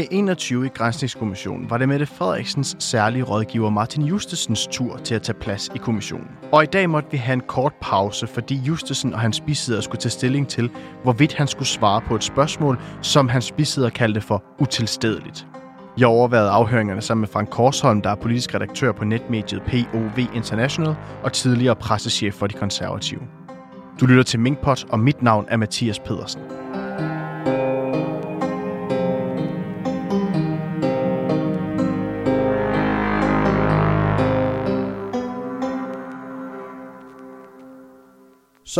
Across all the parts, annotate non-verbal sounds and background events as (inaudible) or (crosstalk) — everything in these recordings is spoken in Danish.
Dag 21 i Grænsningskommissionen var det Mette Frederiksens særlige rådgiver Martin Justesens tur til at tage plads i kommissionen. Og i dag måtte vi have en kort pause, fordi Justesen og hans bisidder skulle tage stilling til, hvorvidt han skulle svare på et spørgsmål, som hans bisidder kaldte for utilstedeligt. Jeg overvejede afhøringerne sammen med Frank Korsholm, der er politisk redaktør på netmediet POV International og tidligere pressechef for de konservative. Du lytter til Minkpot, og mit navn er Mathias Pedersen.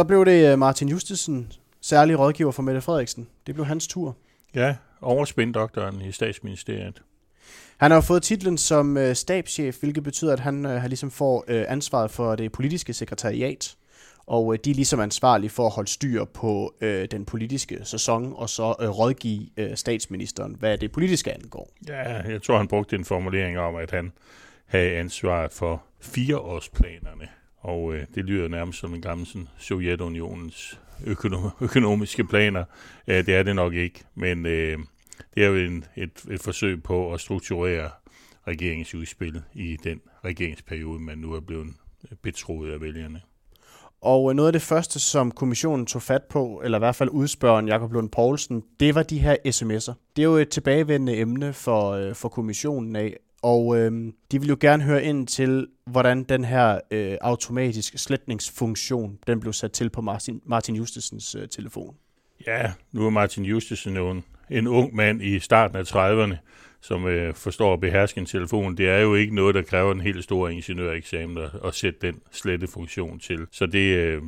Så blev det øh, Martin Justesen, særlig rådgiver for Mette Frederiksen. Det blev hans tur. Ja, overspindoktoren i statsministeriet. Han har jo fået titlen som øh, stabschef, hvilket betyder, at han øh, ligesom får øh, ansvaret for det politiske sekretariat. Og øh, de er ligesom ansvarlige for at holde styr på øh, den politiske sæson, og så øh, rådgive øh, statsministeren, hvad det politiske angår. Ja, jeg tror, han brugte en formulering om, at han havde ansvaret for fireårsplanerne. Og øh, det lyder nærmest som en gammel sådan, Sovjetunionens økonom- økonomiske planer. Øh, det er det nok ikke, men øh, det er jo en, et, et forsøg på at strukturere regeringsudspil i den regeringsperiode, man nu er blevet betroet af vælgerne. Og øh, noget af det første, som kommissionen tog fat på, eller i hvert fald udspørgen Jakob Lund Poulsen, det var de her sms'er. Det er jo et tilbagevendende emne for, øh, for kommissionen af, og øh, de vil jo gerne høre ind til, hvordan den her øh, automatiske sletningsfunktion, den blev sat til på Martin, Martin Justesens øh, telefon. Ja, nu er Martin Justesen jo en, en ung mand i starten af 30'erne, som øh, forstår at beherske en telefon. Det er jo ikke noget, der kræver en helt stor ingeniøreksamen at, at sætte den slette funktion til. Så det øh,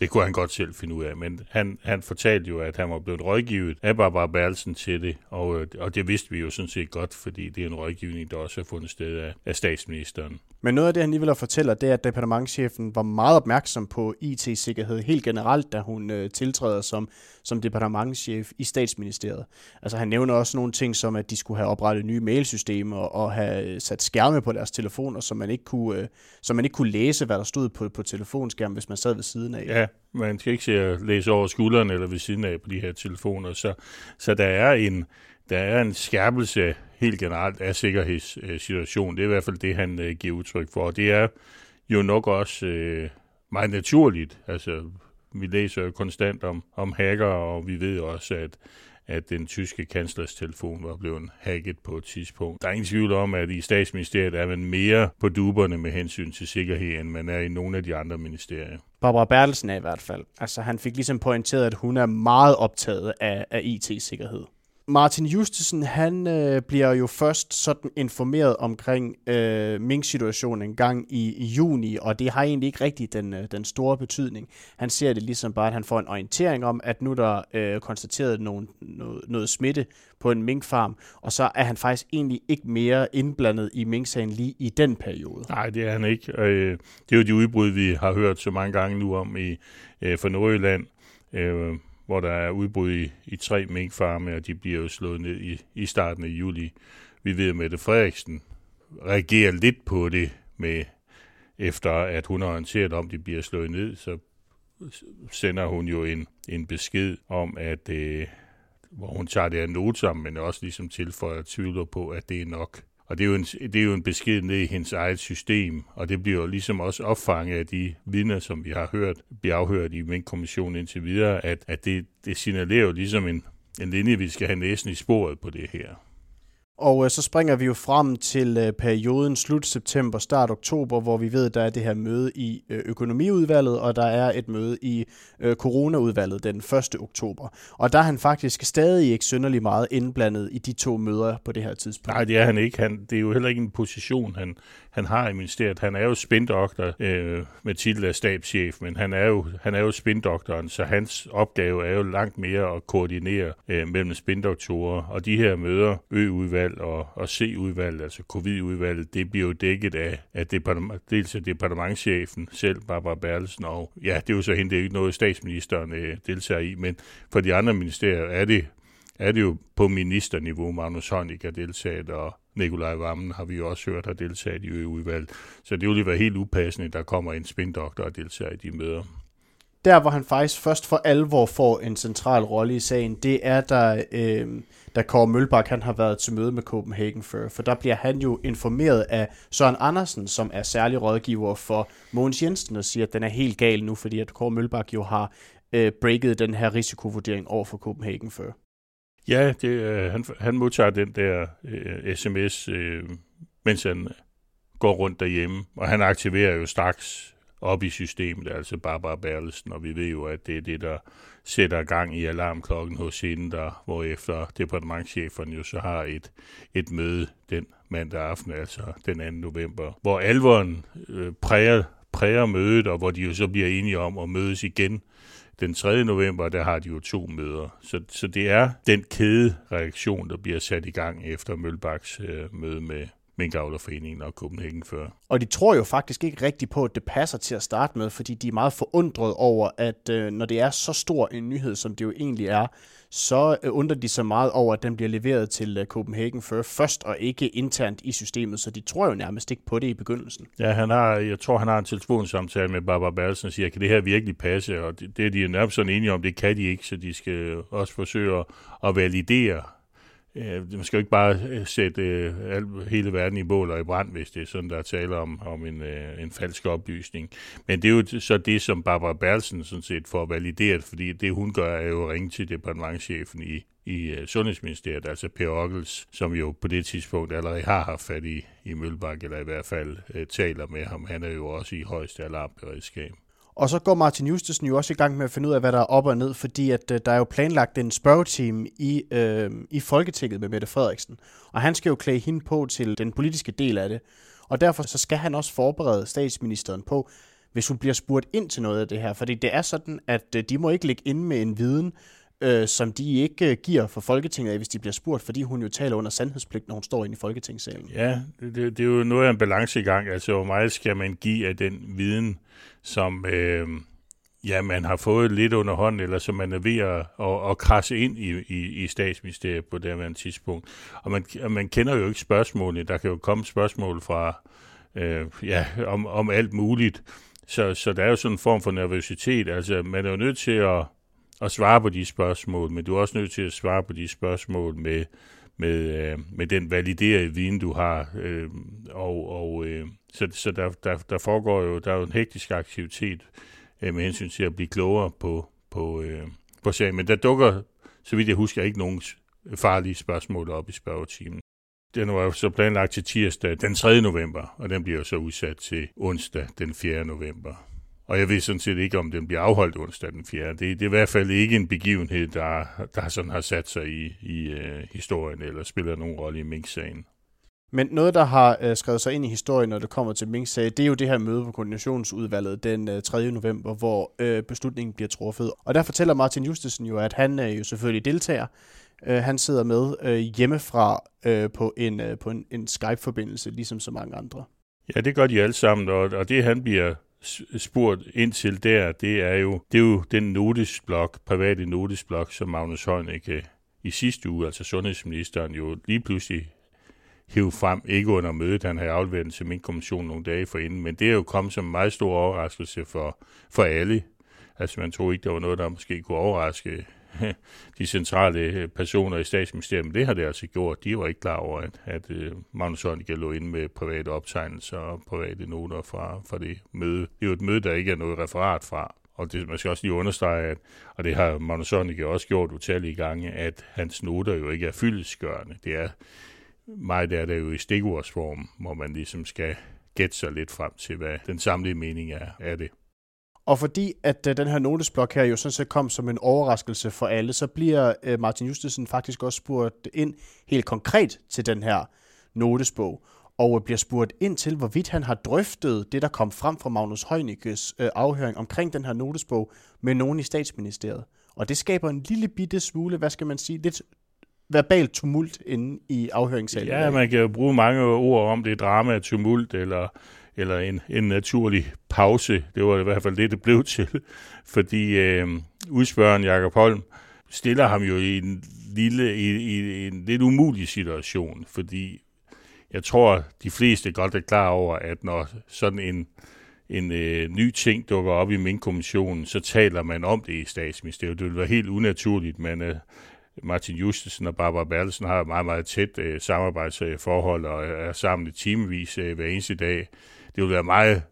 det kunne han godt selv finde ud af, men han, han fortalte jo, at han var blevet rådgivet af Barbara Berlsen til det, og, og det vidste vi jo sådan set godt, fordi det er en rådgivning, der også har fundet sted af, af statsministeren. Men noget af det, han lige vil fortælle, det er, at departementchefen var meget opmærksom på IT-sikkerhed helt generelt, da hun øh, tiltræder som, som departementchef i statsministeriet. Altså han nævner også nogle ting som, at de skulle have oprettet nye mailsystemer og have sat skærme på deres telefoner, så man ikke kunne, øh, så man ikke kunne læse, hvad der stod på, på telefonskærmen, hvis man sad ved siden af. Ja, man skal ikke se at læse over skuldrene eller ved siden af på de her telefoner. Så, så der er en, der er en skærpelse helt generelt af sikkerhedssituationen. Det er i hvert fald det, han øh, giver udtryk for. Og det er jo nok også øh, meget naturligt. Altså, vi læser jo konstant om, om hacker, og vi ved også, at, at den tyske kanslers telefon var blevet hacket på et tidspunkt. Der er ingen tvivl om, at i statsministeriet er man mere på duberne med hensyn til sikkerhed, end man er i nogle af de andre ministerier. Barbara Bertelsen er i hvert fald. Altså, han fik ligesom pointeret, at hun er meget optaget af, af IT-sikkerhed. Martin Justesen, han øh, bliver jo først sådan informeret omkring øh, Mink-situationen en gang i, i juni, og det har egentlig ikke rigtig den, øh, den store betydning. Han ser det ligesom bare, at han får en orientering om, at nu der øh, konstateret nogen, noget, noget smitte på en minkfarm, og så er han faktisk egentlig ikke mere indblandet i minksagen lige i den periode. Nej, det er han ikke. Øh, det er jo de udbrud, vi har hørt så mange gange nu om i øh, for Nordjylland. Øh, hvor der er udbrud i, i tre minkfarme, og de bliver jo slået ned i, i starten af juli. Vi ved, at Mette Frederiksen reagerer lidt på det, med efter at hun har orienteret om, at de bliver slået ned, så sender hun jo en, en besked om, at øh, hvor hun tager det af notam, men også ligesom tilføjer tvivler på, at det er nok. Og det er, jo en, det er jo en besked ned i hendes eget system, og det bliver jo ligesom også opfanget af de vidner, som vi har hørt, bliver afhørt i Mink-kommissionen indtil videre, at, at det, det signalerer jo ligesom en, en linje, vi skal have næsten i sporet på det her. Og øh, så springer vi jo frem til øh, perioden slut september, start oktober, hvor vi ved, der er det her møde i øh, økonomiudvalget, og der er et møde i øh, coronaudvalget den 1. oktober. Og der er han faktisk stadig ikke synderlig meget indblandet i de to møder på det her tidspunkt. Nej, det er han ikke. Han, det er jo heller ikke en position, han, han har i ministeriet. Han er jo spindoktor øh, med titel af stabschef, men han er jo, han er jo spindoktoren, så hans opgave er jo langt mere at koordinere øh, mellem spindoktorer. Og de her møder, udvalg og, og C-udvalg, altså covid-udvalget, det bliver jo dækket af, af departement, dels af departementchefen selv, Barbara Berlesen, og ja, det er jo så hende, det er ikke noget, statsministeren øh, deltager i, men for de andre ministerier er det er det jo på ministerniveau. Magnus Honig har deltaget, og Nikolaj Vammen har vi jo også hørt har deltaget i ø-udvalg. Så det ville være helt upassende, at der kommer en spindoktor og deltager i de møder der, hvor han faktisk først for alvor får en central rolle i sagen, det er, der, øh, da Kåre Mølbak han har været til møde med Copenhagen før. For der bliver han jo informeret af Søren Andersen, som er særlig rådgiver for Mogens Jensen, og siger, at den er helt gal nu, fordi at Kåre Mølbak jo har øh, breaket den her risikovurdering over for Copenhagen før. Ja, det, øh, han, han modtager den der øh, sms, øh, mens han går rundt derhjemme, og han aktiverer jo straks op i systemet, altså Barbara Berlesen, og vi ved jo, at det er det, der sætter gang i alarmklokken hos hende, der, hvor efter departementchefen jo så har et, et møde den mandag aften, altså den 2. november, hvor alvoren øh, præger, præger mødet, og hvor de jo så bliver enige om at mødes igen den 3. november, der har de jo to møder. Så, så det er den kædereaktion, der bliver sat i gang efter Mølbaks øh, møde med, Minkavlerforeningen og Copenhagen før. Og de tror jo faktisk ikke rigtigt på, at det passer til at starte med, fordi de er meget forundret over, at øh, når det er så stor en nyhed, som det jo egentlig er, så øh, undrer de sig meget over, at den bliver leveret til øh, Copenhagen før først, og ikke internt i systemet, så de tror jo nærmest ikke på det i begyndelsen. Ja, han har, jeg tror, han har en telefonsamtale med Barbara Berlsen og siger, kan det her virkelig passe? Og det, det er de nærmest sådan enige om, det kan de ikke, så de skal også forsøge at validere Øh, man skal jo ikke bare øh, sætte øh, hele verden i bål og i brand, hvis det er sådan, der taler om, om en, øh, en falsk oplysning. Men det er jo så det, som Barbara Berlsen sådan set får valideret, fordi det hun gør, er jo at ringe til departementchefen i, i uh, Sundhedsministeriet, altså Per Ockels, som jo på det tidspunkt allerede har haft fat i, i Mølbak, eller i hvert fald uh, taler med ham. Han er jo også i højeste alarmberedskab. Og så går Martin Justesen jo også i gang med at finde ud af, hvad der er op og ned, fordi at øh, der er jo planlagt en spørgeteam i, øh, i Folketinget med Mette Frederiksen. Og han skal jo klæde hende på til den politiske del af det. Og derfor så skal han også forberede statsministeren på, hvis hun bliver spurgt ind til noget af det her. Fordi det er sådan, at øh, de må ikke ligge inde med en viden, øh, som de ikke øh, giver for Folketinget, hvis de bliver spurgt, fordi hun jo taler under sandhedspligt, når hun står inde i Folketingssalen. Ja, det, det, det er jo noget af en gang. Altså, hvor meget skal man give af den viden, som øh, ja, man har fået lidt under hånden, eller som man er ved at, at, at krasse ind i, i, i statsministeriet på det her tidspunkt. Og man, man kender jo ikke spørgsmålene. Der kan jo komme spørgsmål fra øh, ja, om, om alt muligt. Så, så der er jo sådan en form for nervøsitet. Altså, man er jo nødt til at at svare på de spørgsmål, men du er også nødt til at svare på de spørgsmål med, med, øh, med den validerede viden, du har. Øh, og, og øh, så så der, der, der foregår jo, der er jo en hektisk aktivitet øh, med hensyn til at blive klogere på, på, øh, på sagen. Men der dukker, så vidt jeg husker, ikke nogen farlige spørgsmål op i spørgetimen. Den var jo så planlagt til tirsdag den 3. november, og den bliver jo så udsat til onsdag den 4. november. Og jeg ved sådan set ikke, om den bliver afholdt onsdag den 4. Det, det er i hvert fald ikke en begivenhed, der, der sådan har sat sig i, i uh, historien, eller spiller nogen rolle i Mink-sagen. Men noget, der har uh, skrevet sig ind i historien, når det kommer til mink sag det er jo det her møde på koordinationsudvalget den uh, 3. november, hvor uh, beslutningen bliver truffet. Og der fortæller Martin Justesen jo, at han uh, jo selvfølgelig deltager. Uh, han sidder med uh, hjemmefra uh, på en, uh, på en, en Skype-forbindelse, ligesom så mange andre. Ja, det gør de alle sammen, og, og det han bliver spurgt ind til der, det er jo, det er jo den notesblok, private notesblok, som Magnus Heunicke øh, i sidste uge, altså sundhedsministeren, jo lige pludselig hæve frem, ikke under mødet, han havde afleveret den til min kommission nogle dage forinden, men det er jo kommet som en meget stor overraskelse for, for alle. Altså man troede ikke, der var noget, der måske kunne overraske (laughs) de centrale øh, personer i statsministeriet, men det har det altså gjort. De var ikke klar over, at, at øh, Magnus Heunicke lå inde med private optegnelser og private noter fra, fra det møde. Det er jo et møde, der ikke er noget referat fra. Og det, man skal også lige understrege, at, og det har Magnus Heunicke også gjort utallige gange, at hans noter jo ikke er fyldesgørende. Det er meget der, det jo i stikordsform, hvor man ligesom skal gætte sig lidt frem til, hvad den samlede mening er af det. Og fordi at øh, den her notesblok her jo sådan set kom som en overraskelse for alle, så bliver øh, Martin Justesen faktisk også spurgt ind helt konkret til den her notesbog, og øh, bliver spurgt ind til, hvorvidt han har drøftet det, der kom frem fra Magnus Heunickes afhøring omkring den her notesbog med nogen i statsministeriet. Og det skaber en lille bitte smule, hvad skal man sige, lidt verbal tumult inde i afhøringssalen. Ja, man kan jo bruge mange ord om det, drama, tumult, eller eller en, en naturlig pause. Det var i hvert fald det, det blev (laughs) til, fordi øh, udspørgeren Jakob Holm stiller ham jo i en lille, i, i en lidt umulig situation, fordi jeg tror, de fleste godt er klar over, at når sådan en, en øh, ny ting dukker op i Mink-kommissionen, så taler man om det i statsministeriet. Det ville være helt unaturligt, men øh, Martin Justesen og Barbara Bertelsen har et meget, meget tæt øh, samarbejdsforhold og er sammen i timevis øh, hver eneste dag. Det vil være meget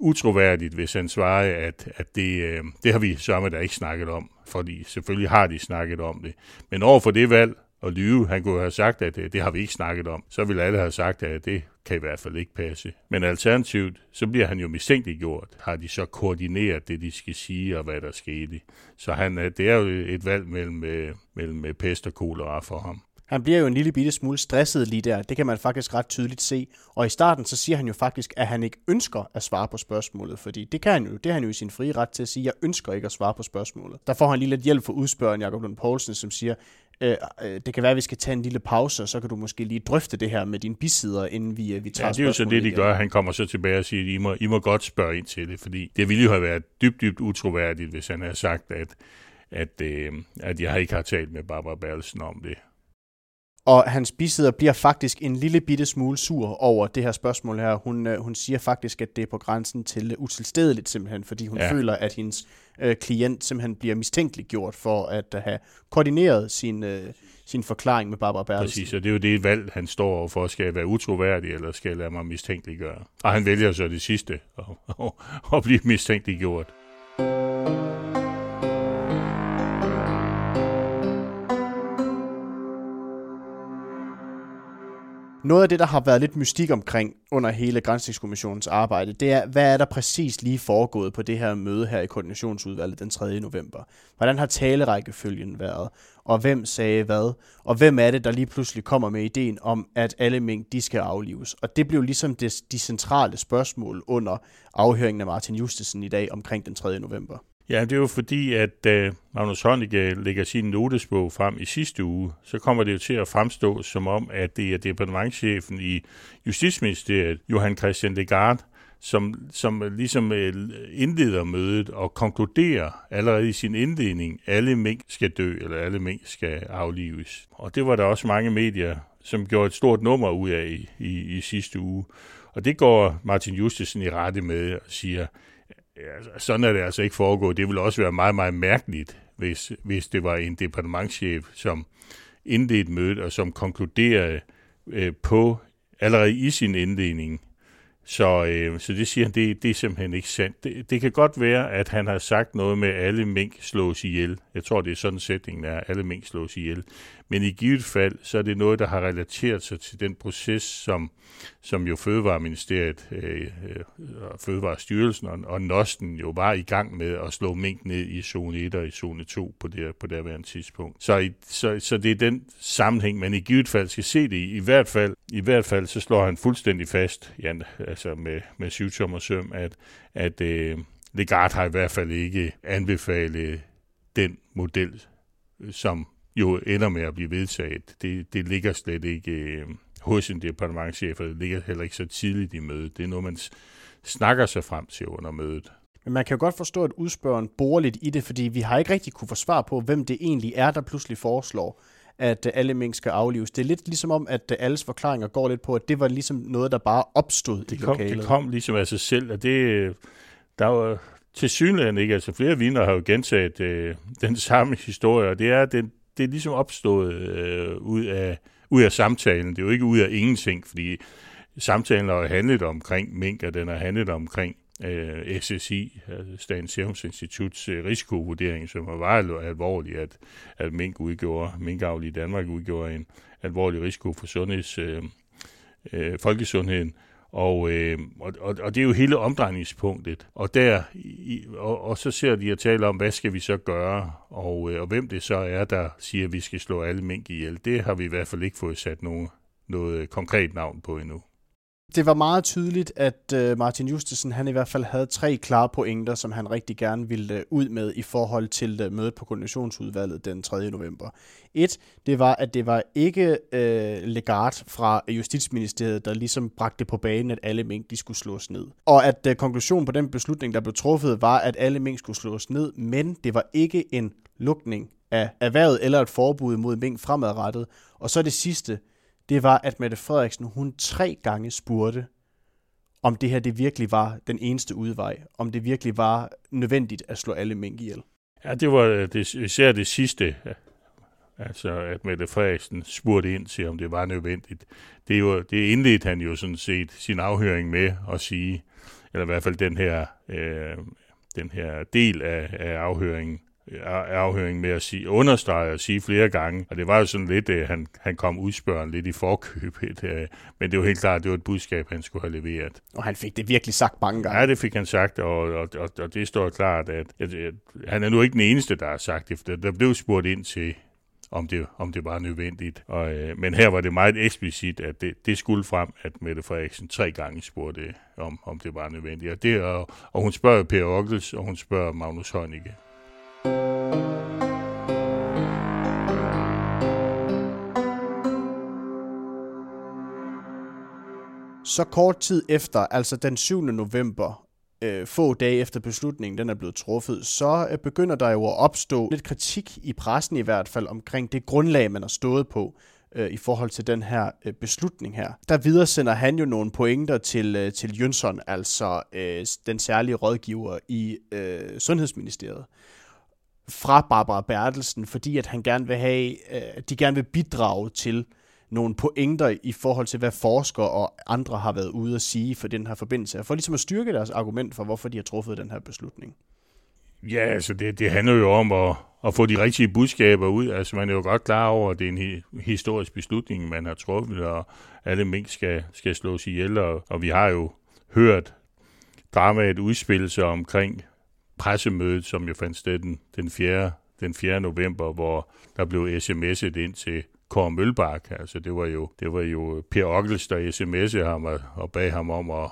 utroværdigt, hvis han svarer, at, at det, øh, det har vi sørme der ikke snakket om, fordi selvfølgelig har de snakket om det. Men overfor det valg, at lyve. Han kunne have sagt, at det, det har vi ikke snakket om. Så ville alle have sagt, at det kan i hvert fald ikke passe. Men alternativt, så bliver han jo mistænkeliggjort. Har de så koordineret det, de skal sige, og hvad der skete. Så han, øh, det er jo et valg mellem, øh, mellem pest og kolera for ham. Han bliver jo en lille bitte smule stresset lige der. Det kan man faktisk ret tydeligt se. Og i starten så siger han jo faktisk, at han ikke ønsker at svare på spørgsmålet, fordi det kan han jo. Det har han jo i sin frie ret til at sige, jeg ønsker ikke at svare på spørgsmålet. Der får han lige lidt hjælp fra udspørgen Jakob Lund Poulsen, som siger, øh, øh, det kan være, at vi skal tage en lille pause, og så kan du måske lige drøfte det her med dine bisider, inden vi, øh, vi tager Ja, det er jo så det, de gør. Han kommer så tilbage og siger, at I må, I må godt spørge ind til det, fordi det ville jo have været dybt, dybt utroværdigt, hvis han havde sagt, at, at, øh, at jeg ikke har talt med Barbara Berlsen om det. Og hans bisidder bliver faktisk en lille bitte smule sur over det her spørgsmål her. Hun, øh, hun siger faktisk, at det er på grænsen til utilstedeligt simpelthen, fordi hun ja. føler, at hendes øh, klient simpelthen bliver mistænkeliggjort for at have koordineret sin, øh, sin forklaring med Barbara Bertelsen. Præcis, og det er jo det valg, han står over for. Skal jeg være utroværdig, eller skal jeg lade mig mistænkeliggøre? Og han vælger så det sidste, at blive mistænkeliggjort. Noget af det, der har været lidt mystik omkring under hele Grænsningskommissionens arbejde, det er, hvad er der præcis lige foregået på det her møde her i Koordinationsudvalget den 3. november? Hvordan har talerækkefølgen været? Og hvem sagde hvad? Og hvem er det, der lige pludselig kommer med ideen om, at alle mink, de skal aflives? Og det blev ligesom det, de centrale spørgsmål under afhøringen af Martin Justesen i dag omkring den 3. november. Ja, det er jo fordi, at uh, Magnus Heunicke lægger sin notesbog frem i sidste uge, så kommer det jo til at fremstå som om, at det er departementchefen i Justitsministeriet, Johan Christian Legard, som, som ligesom øh, indleder mødet og konkluderer allerede i sin indledning, alle mink skal dø, eller alle mink skal aflives. Og det var der også mange medier, som gjorde et stort nummer ud af i, i, i sidste uge. Og det går Martin Justesen i rette med og siger, ja, altså, sådan er det altså ikke foregået. Det ville også være meget, meget mærkeligt, hvis, hvis det var en departementschef, som indledte mødet og som konkluderede øh, på allerede i sin indledning. Så, øh, så det siger han, det, det er simpelthen ikke sandt. Det, det kan godt være, at han har sagt noget med, at alle mink slås ihjel. Jeg tror, det er sådan sætningen er, alle mink slås ihjel. Men i givet fald, så er det noget, der har relateret sig til den proces, som, som jo Fødevareministeriet, øh, og Fødevarestyrelsen og, og Nosten jo var i gang med at slå mink ned i zone 1 og i zone 2 på det, på det her tidspunkt. Så, i, så, så det er den sammenhæng, man i givet fald skal se det i. I hvert fald, i hvert fald så slår han fuldstændig fast, Jan, altså med, med syvtommer søm, at, at øh, Legard har i hvert fald ikke anbefalet den model, som jo ender med at blive vedtaget. Det, det ligger slet ikke øh, hos en departementchef, og det ligger heller ikke så tidligt i mødet. Det er noget, man snakker sig frem til under mødet. Men man kan jo godt forstå, at udspørgen bor lidt i det, fordi vi har ikke rigtig kunne få svar på, hvem det egentlig er, der pludselig foreslår, at øh, alle mink skal aflives. Det er lidt ligesom om, at øh, alles forklaringer går lidt på, at det var ligesom noget, der bare opstod det i kom, lokalet. Det kom ligesom af sig selv, og det, der var til synligheden ikke, altså flere viner har jo gentaget øh, den samme historie, og det er, den, det er ligesom opstået øh, ud, af, ud af samtalen. Det er jo ikke ud af ingenting, fordi samtalen har handlet omkring mink, og den har handlet omkring øh, SSI, altså Statens Serum Instituts øh, risikovurdering, som var meget alvorlig, at, at mink udgjorde, minkavl i Danmark udgjorde en alvorlig risiko for sundheds, øh, øh, folkesundheden. Og, øh, og, og det er jo hele omdrejningspunktet. Og der i, og, og så ser de at tale om, hvad skal vi så gøre, og, øh, og hvem det så er, der siger, at vi skal slå alle mink ihjel. Det har vi i hvert fald ikke fået sat nogen, noget øh, konkret navn på endnu det var meget tydeligt, at øh, Martin Justesen han i hvert fald havde tre klare pointer, som han rigtig gerne ville øh, ud med i forhold til øh, mødet på koordinationsudvalget den 3. november. Et, det var, at det var ikke øh, legat fra Justitsministeriet, der ligesom bragte på banen, at alle mink de skulle slås ned. Og at øh, konklusionen på den beslutning, der blev truffet, var, at alle mink skulle slås ned, men det var ikke en lukning af erhvervet eller et forbud mod mink fremadrettet. Og så det sidste, det var, at Mette Frederiksen, hun tre gange spurgte, om det her det virkelig var den eneste udvej, om det virkelig var nødvendigt at slå alle mink ihjel. Ja, det var øh, det, især det sidste, øh, altså at Mette Frederiksen spurgte ind til, om det var nødvendigt. Det, var, det indledte han jo sådan set sin afhøring med at sige, eller i hvert fald den her, øh, den her del af, af afhøringen, afhøring med at sige, understrege og sige flere gange, og det var jo sådan lidt, at han, han kom udspørgen lidt i forkøbet, øh, men det var helt klart, at det var et budskab, han skulle have leveret. Og han fik det virkelig sagt mange gange. Ja, det fik han sagt, og, og, og, og det står klart, at, at, at han er nu ikke den eneste, der har sagt det, der blev spurgt ind til, om det, om det var nødvendigt. Og, øh, men her var det meget eksplicit, at det, det skulle frem, at Mette Frederiksen tre gange spurgte, om, om det var nødvendigt. Og, det, og, og hun spørger Per Ockels, og hun spørger Magnus Heunicke. Så kort tid efter, altså den 7. november, øh, få dage efter beslutningen den er blevet truffet, så øh, begynder der jo at opstå lidt kritik i pressen i hvert fald omkring det grundlag, man har stået på øh, i forhold til den her øh, beslutning her. Der videresender han jo nogle pointer til, øh, til Jønsson, altså øh, den særlige rådgiver i øh, Sundhedsministeriet fra Barbara Bertelsen, fordi at han gerne vil have, øh, de gerne vil bidrage til nogle pointer i forhold til, hvad forskere og andre har været ude at sige for den her forbindelse, for ligesom at styrke deres argument for, hvorfor de har truffet den her beslutning. Ja, altså det, det handler jo om at, at få de rigtige budskaber ud. Altså man er jo godt klar over, at det er en historisk beslutning, man har truffet, og alle mink skal, skal slås ihjel, og, og vi har jo hørt dramaet udspille sig omkring pressemødet, som jo fandt sted den, den, 4. den 4. november, hvor der blev sms'et ind til Kåre Mølbak. Altså det var jo, det var jo Per Ockels, der sms'ede ham og, og bag ham om at,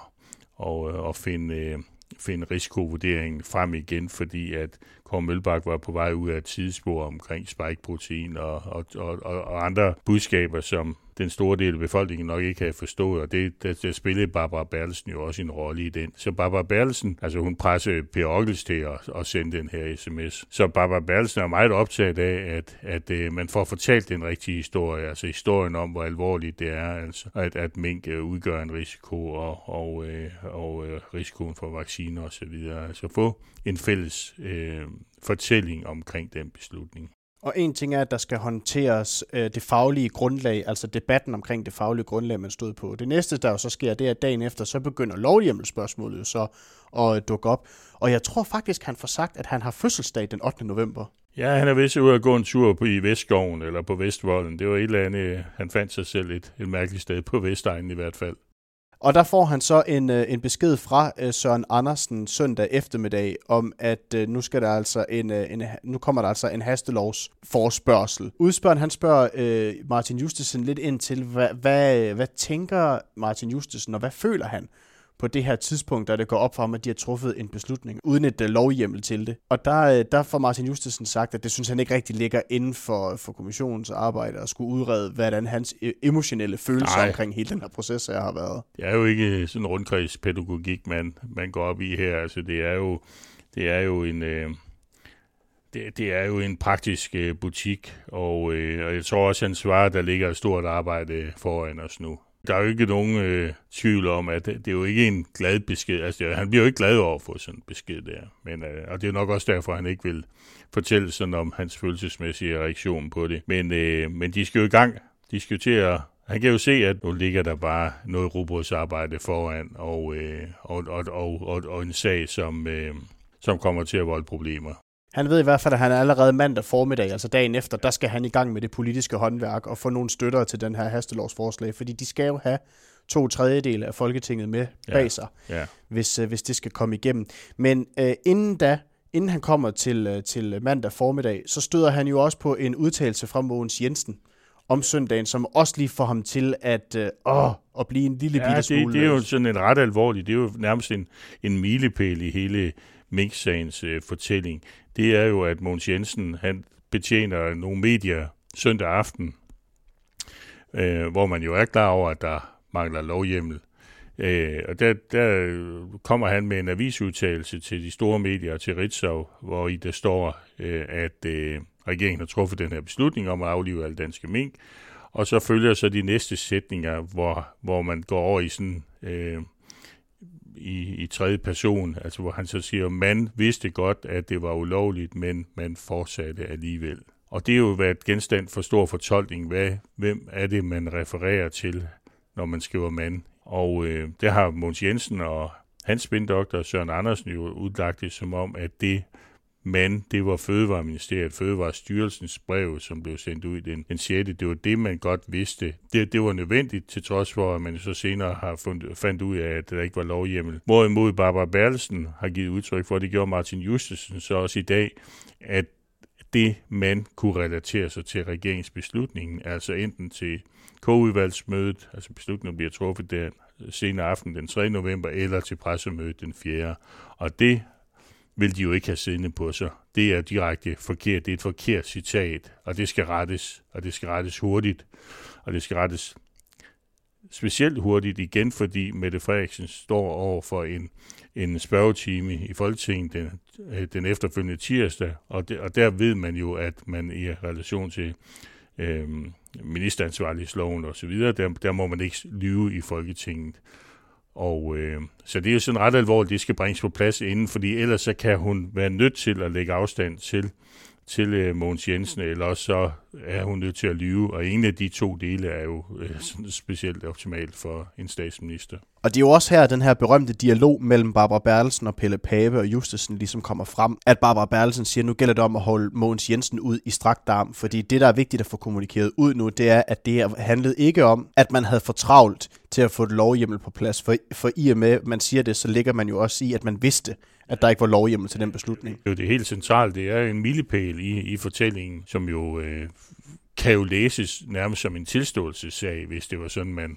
og, at finde, finde risikovurderingen frem igen, fordi at Kåre Mølbak var på vej ud af et tidsspor omkring spikeprotein og, og, og, og andre budskaber, som den store del af befolkningen nok ikke havde forstået, og det, der, der spillede Barbara Bertelsen jo også en rolle i den. Så Barbara Bertelsen, altså hun pressede Per Ockels til at, at sende den her sms. Så Barbara Bertelsen er meget optaget af, at, at, at man får fortalt den rigtige historie, altså historien om, hvor alvorligt det er, altså at, at mink øh, udgør en risiko, og, og, øh, og, og øh, risikoen for vacciner osv. Altså få en fælles øh, fortælling omkring den beslutning. Og en ting er, at der skal håndteres øh, det faglige grundlag, altså debatten omkring det faglige grundlag, man stod på. Det næste, der jo så sker, det er, at dagen efter, så begynder lovhjemmelspørgsmålet jo så at øh, dukke op. Og jeg tror faktisk, han får sagt, at han har fødselsdag den 8. november. Ja, han er vist ude at gå en tur på i Vestskoven eller på Vestvolden. Det var et eller andet, øh, han fandt sig selv et, et mærkeligt sted på Vestegnen i hvert fald. Og der får han så en, øh, en besked fra øh, Søren Andersen søndag eftermiddag om, at øh, nu skal der altså en, øh, en, nu kommer der altså en hastelovs forspørgsel. Udspørgen han spørger øh, Martin Justesen lidt ind til, hvad, hvad, hvad tænker Martin Justesen, og hvad føler han på det her tidspunkt, da det går op for ham, at de har truffet en beslutning, uden et uh, lovhjemmel til det. Og der, uh, der får Martin Justesen sagt, at det synes han ikke rigtig ligger inden for, for kommissionens arbejde at skulle udrede, hvordan hans e- emotionelle følelser Nej. omkring hele den her proces her har været. Det er jo ikke sådan en rundkredspædagogik, man, man går op i her. Altså, det er jo, det er jo en... Øh det, det er jo en praktisk øh, butik, og, øh, og jeg tror også, at han svarer, at der ligger et stort arbejde foran os nu. Der er jo ikke nogen øh, tvivl om, at det, det er jo ikke en glad besked. Altså, han bliver jo ikke glad over at få sådan en besked der. Men, øh, og det er nok også derfor, han ikke vil fortælle sådan om hans følelsesmæssige reaktion på det. Men, øh, men de skal jo i gang. De skal jo til at han kan jo se, at nu ligger der bare noget robotsarbejde foran, og, øh, og, og, og, og, og en sag, som, øh, som kommer til at volde problemer. Han ved i hvert fald, at han er allerede mandag formiddag, altså dagen efter, der skal han i gang med det politiske håndværk og få nogle støtter til den her hastelovsforslag, fordi de skal jo have to tredjedele af Folketinget med ja. bag sig, ja. Hvis, uh, hvis det skal komme igennem. Men uh, inden da, inden han kommer til, uh, til mandag formiddag, så støder han jo også på en udtalelse fra Mogens Jensen om søndagen, som også lige får ham til at, uh, åh, at blive en lille ja, bitte smule... Det, det er jo sådan en ret alvorligt, det er jo nærmest en, en milepæl i hele Mink-sagens øh, fortælling det er jo, at Mogens Jensen han betjener nogle medier søndag aften, øh, hvor man jo er klar over, at der mangler lovhjemmel. Øh, og der, der kommer han med en avisudtalelse til de store medier, til Ritzau, hvor i der står, øh, at øh, regeringen har truffet den her beslutning om at aflive alle danske mink, og så følger så de næste sætninger, hvor, hvor man går over i sådan øh, i, i tredje person, altså hvor han så siger, at man vidste godt, at det var ulovligt, men man fortsatte alligevel. Og det er jo været genstand for stor fortolkning. Hvad, hvem er det, man refererer til, når man skriver mand? Og øh, det har Måns Jensen og hans spindoktor Søren Andersen jo udlagt det som om, at det men det var Fødevareministeriet, Fødevarestyrelsens brev, som blev sendt ud den, den 6. Det var det, man godt vidste. Det, det var nødvendigt, til trods for, at man så senere har fundet, fandt ud af, at der ikke var lovhjemmel. Hvorimod Barbara Berlsen har givet udtryk for, det gjorde Martin Justesen så også i dag, at det, man kunne relatere sig til regeringsbeslutningen, altså enten til K-udvalgsmødet, altså beslutningen bliver truffet der senere aften den 3. november, eller til pressemødet den 4. Og det vil de jo ikke have siddende på sig. Det er direkte forkert. Det er et forkert citat, og det skal rettes, og det skal rettes hurtigt, og det skal rettes specielt hurtigt igen, fordi Mette Frederiksen står over for en, en spørgetime i Folketinget den, øh, den efterfølgende tirsdag, og, de, og der ved man jo, at man i relation til øh, ministeransvarlighedsloven osv., der, der må man ikke lyve i Folketinget. Og øh, så det er jo sådan ret alvorligt, det skal bringes på plads inden, fordi ellers så kan hun være nødt til at lægge afstand til, til øh, Mogens Jensen, eller også så er hun nødt til at lyve, og en af de to dele er jo øh, (laughs) sådan specielt optimalt for en statsminister. Og det er jo også her, den her berømte dialog mellem Barbara Bertelsen og Pelle Pape og Justesen ligesom kommer frem, at Barbara Bertelsen siger, nu gælder det om at holde Mogens Jensen ud i strakt arm, fordi det, der er vigtigt at få kommunikeret ud nu, det er, at det handlede ikke om, at man havde for travlt til at få et lovhjemmel på plads, for, for i og med, at man siger det, så ligger man jo også i, at man vidste, at der ikke var lovhjemmel til den beslutning. Det er jo det helt centrale, det er en milepæl i, i fortællingen, som jo øh, kan jo læses nærmest som en tilståelsessag, hvis det var sådan, man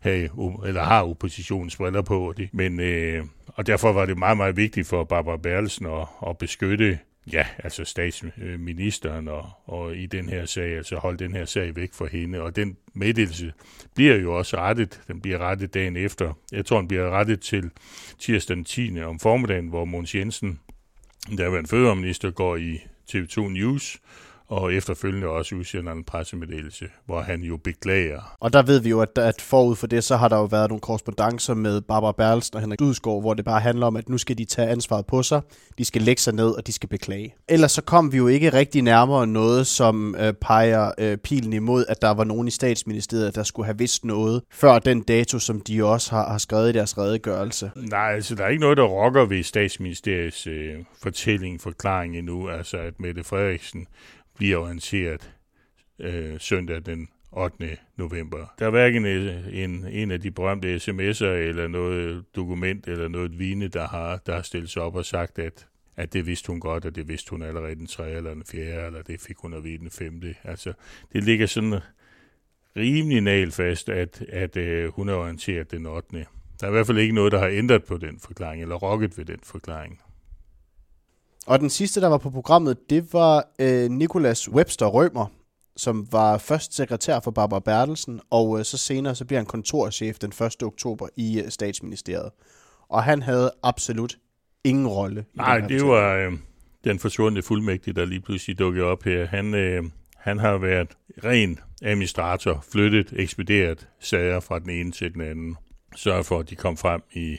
havde, eller har oppositionens briller på. Det. Men, øh, og derfor var det meget, meget vigtigt for Barbara Berlsen at, at beskytte ja, altså statsministeren og, og i den her sag, altså holde den her sag væk fra hende. Og den meddelelse bliver jo også rettet. Den bliver rettet dagen efter. Jeg tror, den bliver rettet til tirsdag den 10. om formiddagen, hvor Måns Jensen, der var en fødevareminister, går i TV2 News og efterfølgende også udsender en pressemeddelelse, hvor han jo beklager. Og der ved vi jo, at, at forud for det, så har der jo været nogle korrespondencer med Barbara Berlsen og Henrik Dudsgaard, hvor det bare handler om, at nu skal de tage ansvaret på sig, de skal lægge sig ned, og de skal beklage. Ellers så kom vi jo ikke rigtig nærmere noget, som øh, peger øh, pilen imod, at der var nogen i statsministeriet, der skulle have vidst noget, før den dato, som de også har, har skrevet i deres redegørelse. Nej, altså der er ikke noget, der rokker ved statsministeriets øh, fortælling, forklaring endnu, altså at Mette Frederiksen bliver orienteret øh, søndag den 8. november. Der er hverken en, en af de berømte sms'er eller noget dokument eller noget vine, der har, der har stillet sig op og sagt, at, at det vidste hun godt, og det vidste hun allerede den 3. eller den 4. eller det fik hun at vide den 5. Altså, det ligger sådan rimelig nalfast, at, at øh, hun er orienteret den 8. Der er i hvert fald ikke noget, der har ændret på den forklaring, eller rokket ved den forklaring. Og den sidste, der var på programmet, det var øh, Nicolas Webster Rømer, som var først sekretær for Barbara Bertelsen, og øh, så senere så bliver han kontorchef den 1. oktober i øh, statsministeriet. Og han havde absolut ingen rolle. I Nej, det var øh, den forsvundne fuldmægtige, der lige pludselig dukkede op her. Han, øh, han har været ren administrator, flyttet, ekspederet sager fra den ene til den anden. Sørget for, at de kom frem i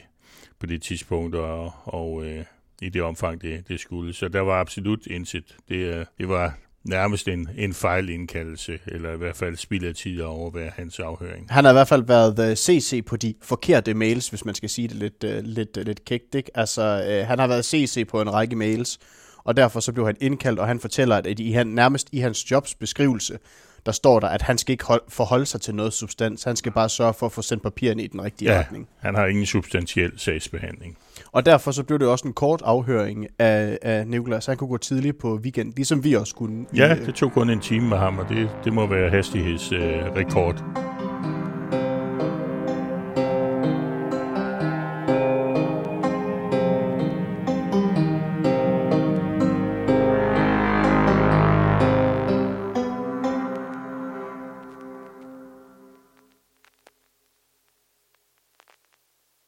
på det tidspunkt, og, og øh, i det omfang, det, det skulle. Så der var absolut indsigt. Det, øh, det var nærmest en, en fejlindkaldelse, eller i hvert fald spild af tid at overvære hans afhøring. Han har i hvert fald været CC øh, på de forkerte mails, hvis man skal sige det lidt, uh, lidt, lidt kægt. Ikke? Altså, han har været CC på en række mails, og derfor så blev han indkaldt, og han fortæller, at i han, nærmest i hans jobs beskrivelse, der står der, at han skal ikke hold, forholde sig til noget substans. Han skal bare sørge for at få sendt papirerne i den rigtige ja, retning. han har ingen substantiel sagsbehandling. Og derfor så blev det også en kort afhøring af, af Nikolas. Han kunne gå tidligt på weekend, ligesom vi også kunne. Ja, det tog kun en time med ham, og det, det må være hastighedsrekord. Øh,